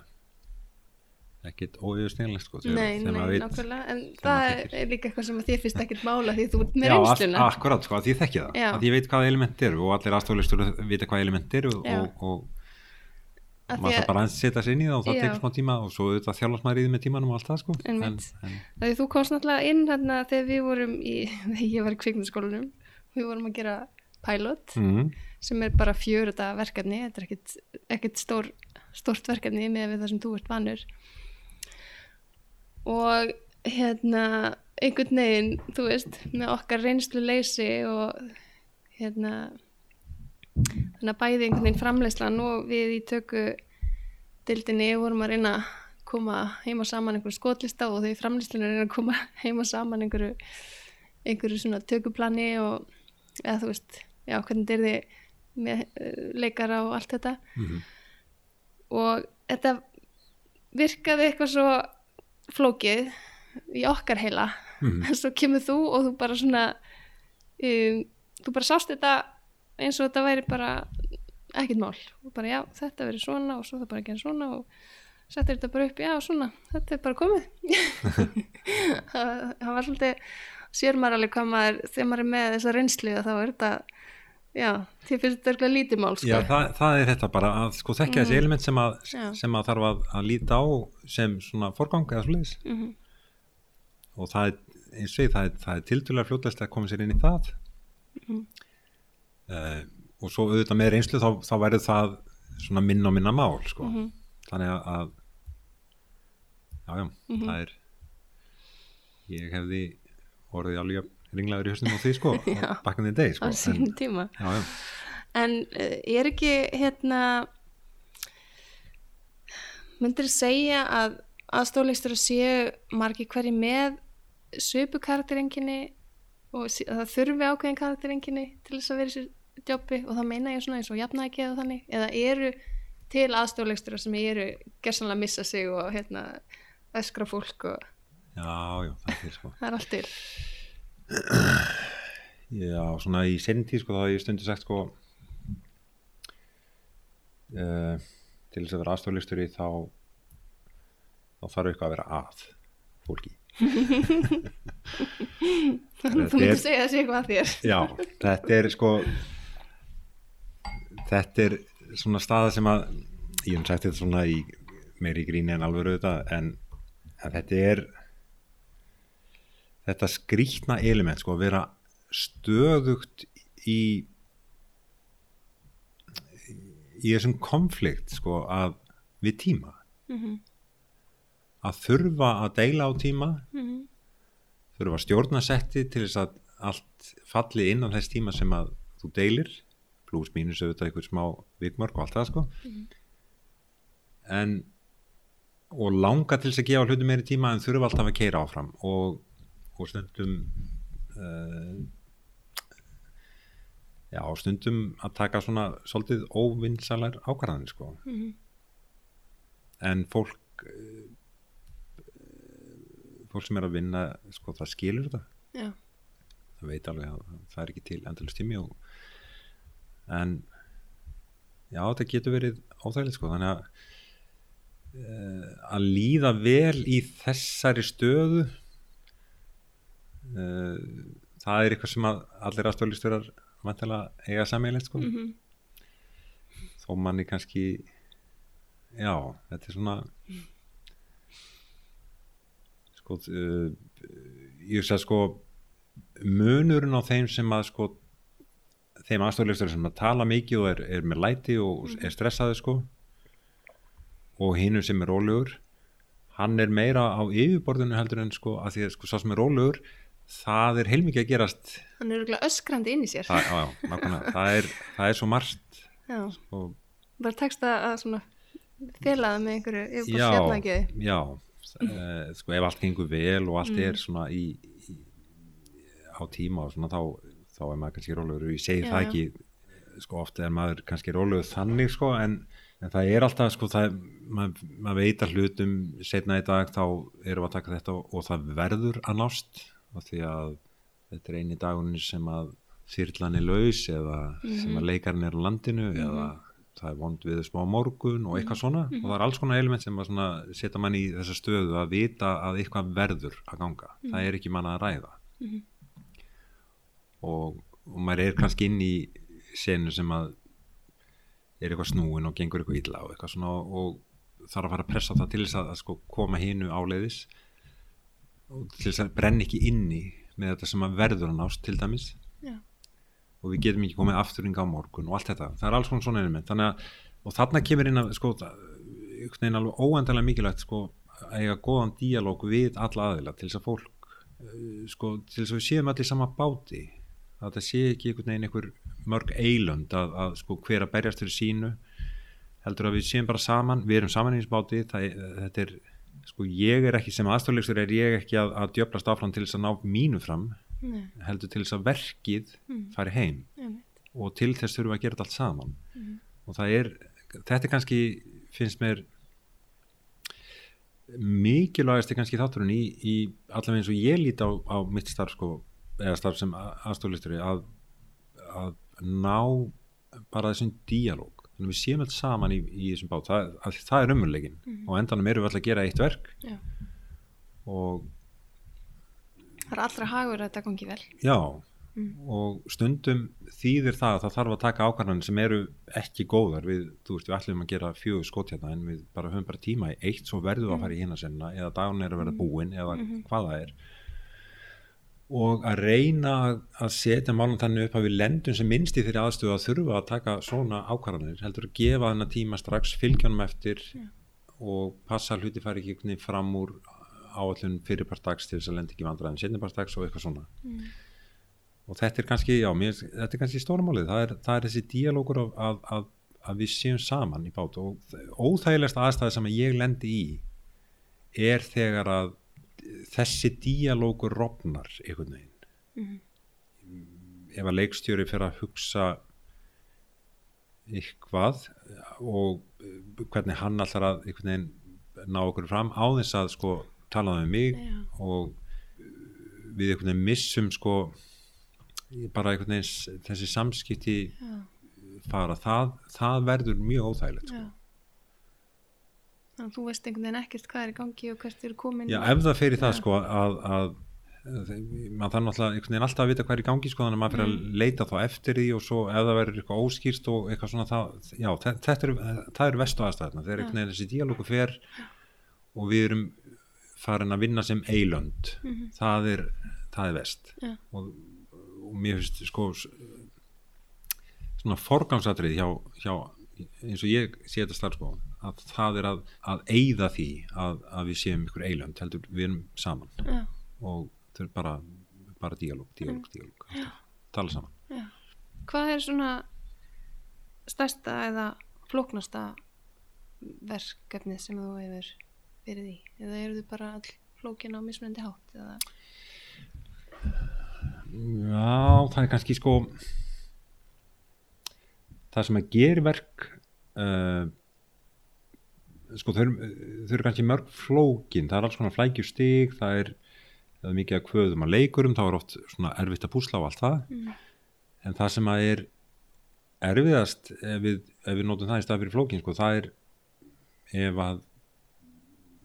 ekkit ójöfusnýrlegt sko nei, nei, nákvæmlega en það er, er líka eitthvað sem að þér finnst ekkert mála því þú ert með Já, reynsluna akkurat sko, að ég þekki það Já. að ég veit hvaða element eru og allir aðstoflistur vita hvaða element eru Já. og, og maður að- þarf bara að setja sér inn í það og það Já. tekur smá tíma og svo auðvitað þjálfast maður í því með tímanum og allt það sko en, Einmitt. en, af því þú komst náttúrulega inn hérna þegar við vorum í, þegar ég var í kvikmyndaskólanum við vorum að gera pilot mm, sem er bara fjöruta verkefni þetta er ekkit, ekkit stór, stórt verkefni með það sem þú ert vanur og hérna einhvern veginn, þú veist með okkar reynslu leysi og hérna þannig að bæði einhvern veginn framleyslan og við í töku dildinni vorum að reyna að koma heima saman einhverju skotlista og þau framleyslinu reyna að koma heima saman einhverju einhverju svona tökuplani og eða þú veist, já, hvernig er þið með uh, leikara og allt þetta. Mm, og þetta virkaði eitthvað svo flókið í okkar heila. Mm, svo kemur þú og þú bara svona um, þú bara sást þetta eins og þetta væri bara ekkert mál. Og bara já, þetta verið svona og svo það bara að gera svona og settir þetta bara upp, já, svona þetta er bara komið. Það var svolítið sér maður alveg hvað maður, þegar maður er með þessa reynslu þá er þetta já, því finnst þetta eitthvað lítið mál sko. Já, það, það er þetta bara að sko þekkja þessi element sem að, sem að þarf að, að líta á sem svona forgang eða svoleiðis Mhm. og það er, eins og ég, það er, það er tildulega fljótlegst að koma sér inn í það Mhm. uh, og svo auðvitað með reynslu þá, þá verður það svona minna og minna mál sko. Mhm. þannig að, að já, Mhm. það er ég hefði orðið alveg ringlaður í höstum á því sko, in the day sko. á sínum tíma. Já, já, En uh, er ekki hérna myndir segja að aðstóðleistur séu margi hverji með svipu karakterenginni og að það þurfi ákveðin karakterenginni til þess að vera sér jobbi og það meina ég svona eins og jafnægi eða þannig? Eða eru til aðstofleikstur sem eru gersanlega að missa sig og hérna öskra fólk og já, já, það er sko. Það er allt til Já, svona í tíð sko þá hef ég stundu sagt sko uh, til þess að vera aðstoflistur í þá þá þarf eitthvað að vera að fólki Þú Þetta myndir er- segja þessi eitthvað að þér. Já, þetta er sko þetta er svona staða sem að ég hef sagt þetta svona í meiri gríni en alveg en, en þetta er þetta skrýtna element sko að vera stöðugt í í þessum konflikt sko að við tíma. Mhm, að þurfa að deila á tíma. Mhm, þurfa að stjórna setti til þess að allt falli inn á þess tíma sem að þú deilir pluss mínus auðvitað einhver smá vikmörk og allt það sko. En og langa til þess að gefa hluti meiri tíma en þurfa alltaf að keira áfram. Og, og stundum uh, já stundum að taka svona svolítið óvinnsalar ákvarðanir sko. Mhm, en fólk uh, fólk sem er að vinna sko það skilur þetta. Já. það veit alveg að það er ekki til endalist tími og, en já þetta getur verið óþægilegt sko. Þannig að uh, að líða vel í þessari stöðu það er eitthvað sem að allir aðstöðlisturar vantilega eiga sammeilegt sko. Mhm, þó manni kannski já, þetta er svona sko uh, ég veist að sko munurinn á þeim sem að sko þeim aðstoflegstur sem að tala mikið og er, er með læti og er stressaði sko og hinu sem er rólegur hann er meira á yfirborðinu heldur en sko að því að sko sá sem er rólegur það er heilmikið að gerast. Hann er örugglega öskrandi inn í sér. það, á, já, það, er, það er svo margt. Og bara tekst að felaða með einhverju já, já. Uh, sko ef allt gengur vel og allt Mm. er svona í, í, á tíma og svona þá, þá er maður kannski rólegur. Og ég segi Já, það ekki sko ofta er maður kannski rólegur þannig sko en, en það er alltaf sko það, maður, maður veit að hlutum setna í dag þá erum við að taka þetta og, og það verður að nást af því að þetta er eini dagunni sem að þyrlan er laus eða sem að leikarinn er á landinu eða það er vond við smá morgun og eitthvað svona. Og það er alls konar element sem að setja mann í þessa stöðu að vita að eitthvað verður að ganga. Það er ekki manna að ræða. Og, og maður er kannski inn í senu sem að er eitthvað snúin og gengur eitthvað illa og eitthvað svona og, þarf að fara að pressa það til þess að, að sko koma hinu áleiðis til þess að brenna ekki inni með þetta sem að verður að nást til dæmis. Já. og við getum ekki komið afturringa á morgun og allt þetta, það er alls konar svona element. Þannig að, og þarna kemur inn að sko, einhvern veginn alveg óendalega mikilvægt sko, að eiga góðan díalóg við alla aðila til þess að fólk uh, sko, til þess að við séum allir sama báti. Að þetta sé ekki einhvern veginn einhver mörg eilönd að, að sko, hver að berjast fyrir sínu heldur að við séum bara saman. Við erum saman í þessu báti. Það, er- þetta er, sko, ég er ekki sem aðstofleikstur er ég ekki að, að djöflast áfram til þess að ná mínu fram Nei, heldur til þess að verkið Mm. fari heim einmitt. og til þess þurfum við að gera þetta allt saman Mhm. og það er, þetta er kannski finnst mér mikilvægast er kannski þátturinn í, í allavega eins og ég líti á, á mitt starf sko, eða starf sem aðstoflisturi að, að ná bara þessum díalóg þannig að við séum allt saman í, í þessum bát. Það, að, það er umurleikin Mhm. og á endanum erum við alltaf að gera eitt verk. Já. og Það er allra hagur að þetta gangi vel. Já, Mm. og stundum þýðir það að það þarf að taka ákvarðanir sem eru ekki góðar. Við, þú veist, við ætlum að gera fjögur skot hérna en við bara höfum bara tíma í eitt svo verðum við að fara í hina senna eða dagun er að vera búin eða hvað það er og að reyna að- setja málum þannig upp að við lendum sem minnst í þeirri aðstöðu að þurfa að taka svona ákvarðanir heldur að gefa þennan tíma strax fylgjanum eftir Já. og passa hluti fari ekki fram úr áallun fyrirpartags til þess að lenda ekki vandræðin setnipartags og eitthvað svona Mm. og þetta er kannski, já, mér, þetta er kannski stórmálið, það er, það er þessi díalógur að, að, að, að við séum saman í bát og óþægilegst aðstæði sem ég lendi í er þegar að þessi díalógur rofnar einhvern veginn Mhm. ef að leikstjóri fyrir að hugsa eitthvað og uh, hvernig hann allar að einhvern veginn ná okkur fram á þess að sko talaði um mig Já. og uh, við einhvern veginn missum sko bara einhvern veginn þessi samskipti Já. fara, það, það verður mjög óþægilegt sko. Já. Þannig að þú veist einhvern veginn ekkert hvað er í gangi og hvert eru komin Já, ef það fer í það sko að, að maður einhvern veginn alltaf að vita hvað er í gangi sko þannig að maður fyrir Mm. að leita þá eftir því og svo ef það verður eitthvað óskýrst og eitthvað svona það, já, þe- þetta er, það er vestu aðstæðna þegar einhvern veginn þessi díalógu fer og við erum farin að vinna sem eilönd Mhm. það er, það er vest Já. og, og mér finnst sko svona forgangsatrið hjá, hjá eins og ég sé þetta starf sko að það er að, að eyða því að, að við séum ykkur eilönd heldur við erum saman. Já, og þau er bara, bara díalóg, díalóg, díalóg alltaf, tala saman. Já. hvað er svona stærsta eða flóknasta verkefnið sem þú hefur verið í? Eða eru þið bara all flókin á mismunandi hátt eða? Já, það er kannski sko það sem að gera verk uh, sko þau eru, kannski mörg flókin, það er alls konar flækjustig það er, það er mikið að kvöðum að leikurum, þá er oft svona erfitt að púsla á allt það, mm. en það sem að er erfiðast ef við, ef við notum það í stað fyrir flókin, sko, það er ef að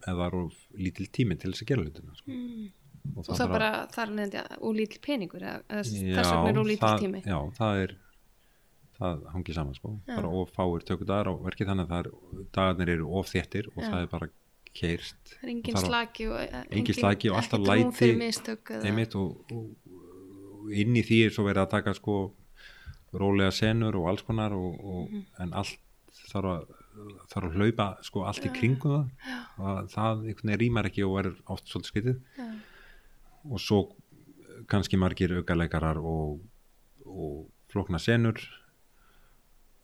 ef það er of lítil tími til þess að gera hlutina sko. Mm. og og það að- bara þar neðandi og lítill peningur eða, eða þess vegna er og lítill það, tími Já, það er það hangið saman sko Já. bara of fáir tökudagar á verkið þannig að er, dagarnir eru of þéttir og Já. það er bara keirst það er engin slaki og e, Engin slaki og alltaf læti. mistök einmitt og, og, og inn í því er svo verið að taka sko rólega senur og alls konar og, og, Mhm. en allt þarf að þarf að hlaupa sko allt í kringum það Já. og það einhvern veginn rýmar ekki og verður oft svolítið skytið já, og svo kannski margir aukaleikarar og, og flókna senur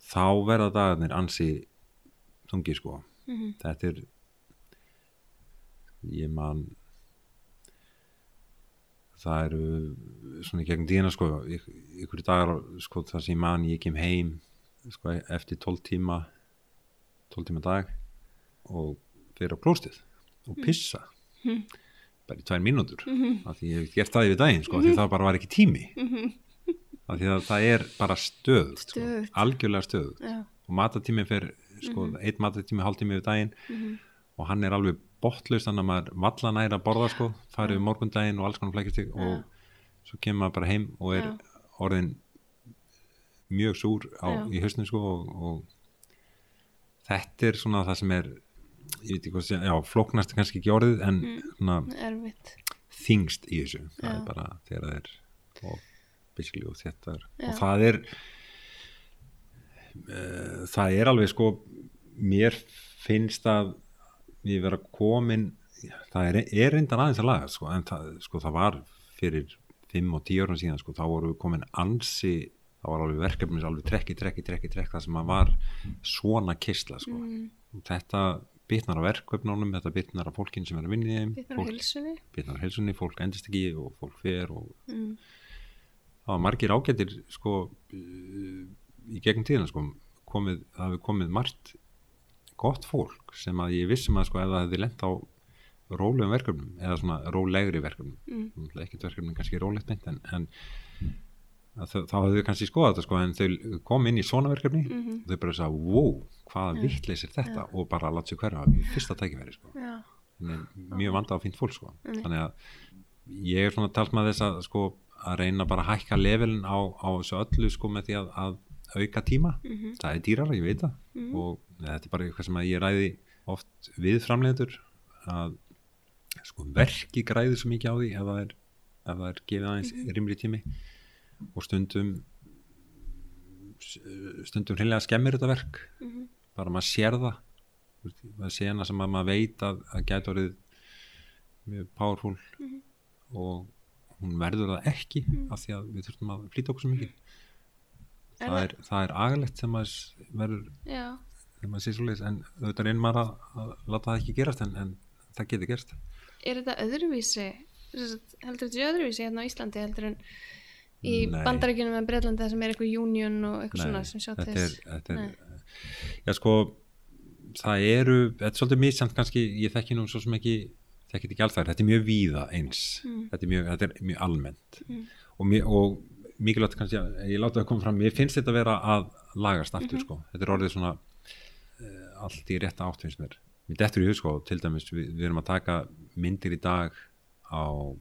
þá verða dagarnir ansi þungi sko. Mhm, þetta er ég man það eru svona í gegnum díðina sko yk- ykkur dagar sko þar sem ég man ég kem heim sko eftir 12 tíma 12 tíma dag og fyrir á klóstið og pissa. Mhm. bara í tvær mínútur Mhm. af því ég hef gert það yfir daginn sko, því það bara var ekki tími. Mhm, af því að það er bara stöð sko, algjörlega stöð já, og matatími fer sko, einn matatími, hálftími yfir daginn. Mhm, og hann er alveg botlaust þannig að maður valla næra að borða sko, farið um morgundaginn og alls konar flækistig og svo kemur maður bara heim og er Já. orðin mjög súr á, í hausnum sko og, og þetta er svona það sem er ég veit ekki hvað að segja, já, flóknast er kannski ekki orðið en Mm. svona þingst í þessu. Það Já. er bara þegar það er og basically og þetta er Já. og það er uh, það er alveg sko mér finnst að við vera komin það er, reyndan aðeins að laga sko, en það, sko, það var fyrir 5 og 10 árum síðan sko, þá voru við komin ansi það var alveg verkefnis alveg trekki, trekki, trekki, trekki það sem að var svona kistla sko. mm, þetta bitnar á verkefnunum þetta bitnar á fólkin sem er að vinna í þeim bitnar á heilsunni, fólk endist ekki og fólk fer og mm, það var margir ágættir sko í gegnum tíðina sko komið, það hefur komið margt gott fólk sem að ég vissum að sko ef það hefði lent á rólegum verkefnum eða svona rólegri verkefnum. Mm, ekkert verkefnum kannski rólegt meint en, en að þau, þá hefðu þau kannski skoðað þetta sko en þau kom inn í svona verkefni mhm, og þau bara sagði, wow, hvaða Já. vittleys er þetta? Og bara láta sig hverfa í fyrsta tækifæri sko. Að mjög vanda á fínt fólk sko. Einmitt. þannig að ég er svona talsmað þess að sko að reyna bara að hækka levelin á, á þessu öllu sko með því að, að auka tíma, mhm, það er dýrara, ég veit það. Mhm, og þetta er bara eitthvað sem ég ræði oft við framleitur að sko verki græði svo mikið á því ef það er, ef það er gefið aðeins Mhm. rimri tími. Og stundum stundum hreinlega skemmir þetta verk. Mhm, bara maður sér það. Það er sena sem að maður veit að, að gæti orðið mjög powerful Mhm. og hún verður það ekki af því að við þurfum að flýta okkur svo mikið. Það er, það er agalegt sem s- verður þegar maður sé svo leis en auðvitað reynir maður að, að láta það ekki gerast en, en það getur gerst. Er þetta öðruvísi heldur þetta öðruvísi hérna á Íslandi heldur en í Nei. bandaríkjunum með Breitlandi sem er eitthvað union og eitthvað svona sem sjá þess? þetta Nei. er já sko það eru, þetta er svolítið misjant kannski, ég þekki nú svo sem ekki þekki þetta ekki þær, þetta er mjög víða eins Mm. þetta, er mjög, þetta er mjög almennt Mm. og, mjög, og mikilvægt kannski að ég láta það koma fram, ég finnst þetta vera að lagast aftur Mhm. sko, þetta er orðið svona uh, allt í rétta átt finnst mér mér dettur í hug sko, til dæmis við, við erum að taka myndir í dag á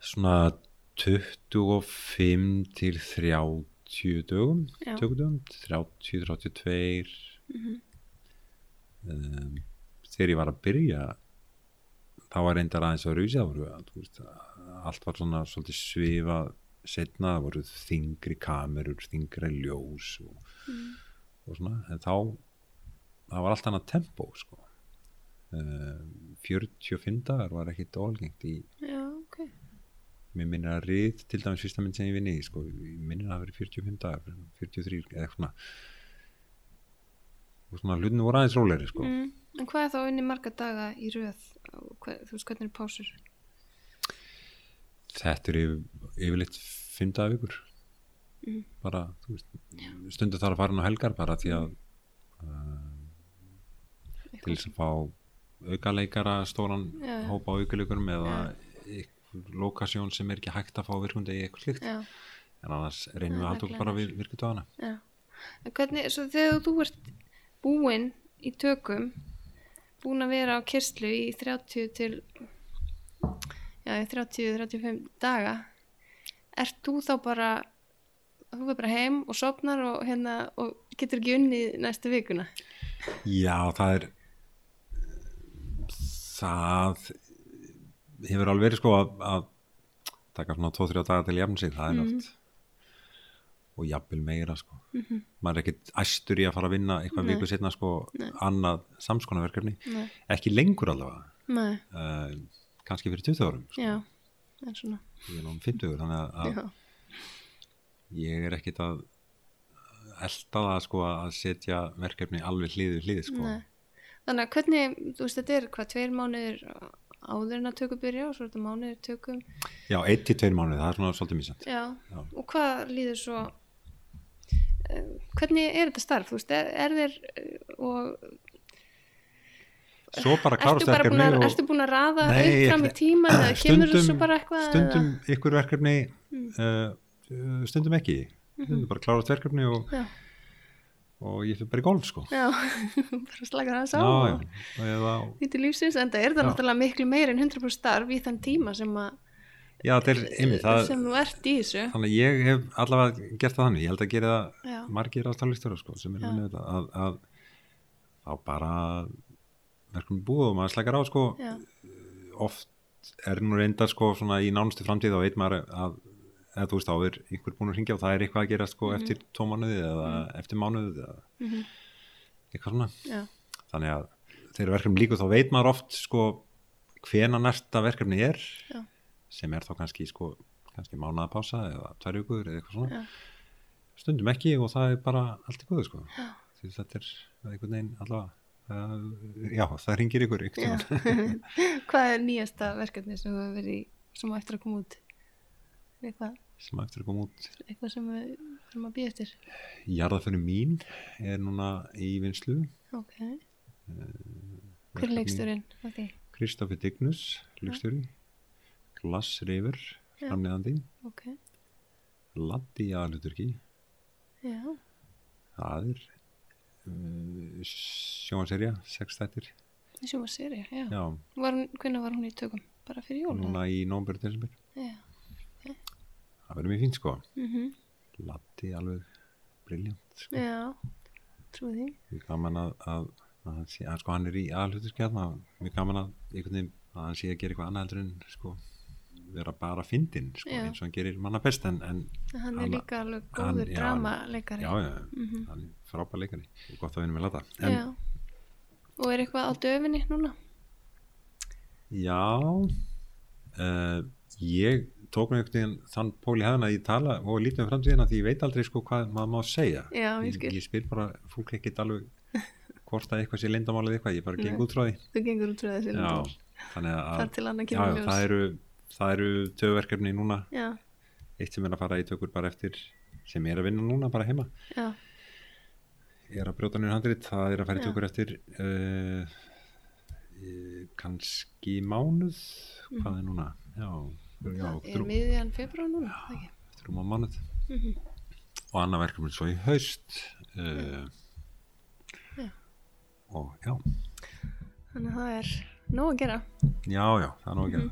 svona 25 til 30 dögum tökudögum, 30, 32 Mhm. um, þegar ég var að byrja þá var reyndar aðeins að veist, allt var svona svolítið svifa setna, það voru þingri kamerur, þingri ljós og, Mm. og svona, en þá það var allt annað tempó sko. um, 45 dagar var ekkit álgengt í Já, ok. mér minnir að rið til dæmis fyrsta mynd sem ég vinni sko, minnir að það verið 45 dagar 43 eða eitthvað svona og svona hlutinu voru aðeins rólegri sko. Mm. En hvað er þá unni marga daga í röð? Hvað, þú veist, hvernig er pásur? þetta er yfir, yfirleitt 5 dagar vikur Mm. bara, þú veist stundu þarf að fara inn á helgar bara því að uh, til þess að fá aukaleikara stóran já. hópa á aukaleikurum eða einhver lokasjón sem er ekki hægt að fá virkundi í eitthvað slíkt Já, en annars reynum við Já, að halda okkur bara við virkutagana já. En hvernig, svo þegar þú ert búinn í tökum, búinn að vera á kyrslu í 30 til, já, í 30-35 daga, ert þú þá bara, þú er bara heim og sopnar og hérna, og getur ekki unnið næstu vikuna? Já, það er það hefur alveg verið sko að, að taka svona 2-3 daga til jafn sig, það er Mhm. oft og jafnvel meira sko. Maður er ekkit æstur í að fara að vinna eitthvað viku setna sko Nei. annað samskonaverkefni, Nei, ekki lengur allavega. Uh, kannski fyrir 20 árum sko. já, en svona, ég er um 50 þannig að, að ég er ekkit að elda það sko að setja verkefni alveg hlið við hlið sko. Nei. Þannig að hvernig, þú veist, þetta er hvað, tveir mánuðir áður en að tökum byrja og svo er þetta mánuðir tökum, Já, 1-2 mánuði, það er svona svolítið mísand já, Já. og hvað líður svo, hvernig er þetta starf, þú veist, er, er þér uh, og Svo bara klárast bara búin að, ertu búin að fram í ekki- tíma eða kemur þessu bara eitthvað stundum eða? ykkur verkefni Mm. uh, stundum ekki. Stundum bara klárast verkefni og, og ég fyrir bara í golf sko. Já, bara slakar það sá og nýttu lífsins, en það er það náttúrulega miklu meir en 100% starf í þann tíma sem, að, já er einmitt það, sem þú ert í þessu. þannig að ég hef allavega gert það þannig, ég held að gera það Já, margir ástæðlistur sko, sem er Já. að, að, að þá bara verkefni búið og maður slækar á sko. Oft er nú reyndar sko í nánustu framtíð þá veit maður að eða þú veist þá er einhver búin að ringja og það er eitthvað að gera sko eftir tvo mánuði eða eftir mánuði eða mhm, eitthvað svona. Já, þannig að þegar verkefni líku þá veit maður oft sko hvena næsta verkefni er. Já. Sem er þá kannski sko kannski mánaða pása eða tvær vikur eða eitthvað svona. Já, stundum ekki og það er bara allt í góðu sko. Því þetta er einhvern veginn allavega uh, já það ringir ykkur ykkur Hvað er nýjasta verkefni sem verið í, sem á eftir að koma út? Eitthvað, sem eftir að koma út? Eitthvað sem við þurfum að býja eftir? Jarðaföru mín er núna í vinslu Ok. Hver er leiksturinn? Kristoffer Dignus, leikstjóri Glass River, Já. framleiðandi ok, Latti aðluturki já, það er uh, sjónserja, sex þættir í sjóma seri, já. já, Var hvernig var hún í tökum? Bara fyrir jól? núna í nómbur desember Já. það verður mjög fínt sko Mm Latti alveg briljant sko. Já, trúið því. gaman að, að, að að sko, hann er í aðluturki hérna, mjög gaman að, að hann sé að gera eitthvað annað heldur en sko, vera bara fyndinn sko, eins og hann gerir manna best en, en Hann er líka alveg góður dramaleikari. já, já, Mhm. hann er frábær leikari og gott að vinna með Latta en. Og er eitthvað á döfinni núna? Já uh, Ég tók mig einhvern veginn þann pól í hefðina að ég tala og lítið um framtíðina því ég veit aldrei sko hvað maður má segja Já, ég skil. ég, spyr bara fólk ekkert alveg hvort að eitthvað sé leyndamálið eitthvað, ég bara geng Nei. út frá því Þú gengur út frá þessi lindamál. þannig að annað já, það eru, það eru töfuverkefni núna. Já, eitt sem er að fara í tökur bara eftir sem er að vinna núna bara heima. Já, ég er að brjóta nýr handrit, það er að fara í tökur eftir uh, kannski mánuð. Hvað er núna? Já, það er þrjú, miðjan februar núna, ekki? þrjum á mánuð. Mhm. og annað verkefni svo í haust uh, Já. og já, þannig að það er nóg að gera. Já, já, það er nú að gera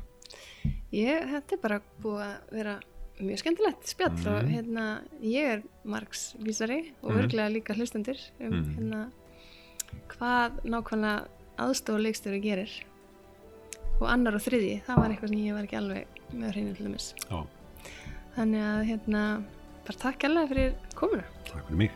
ég, þetta er bara búið að vera mjög skemmtilegt spjall og Mhm. hérna ég er margs vísari og Mhm. örglega líka hlustendur um Mhm. hérna hvað nákvæmlega aðstofa leikstjóri gerir og annar og þriði, það var eitthvað sem ég var ekki alveg með hreinu til dæmis já, þannig að hérna bara takk alveg fyrir komuna takk fyrir mig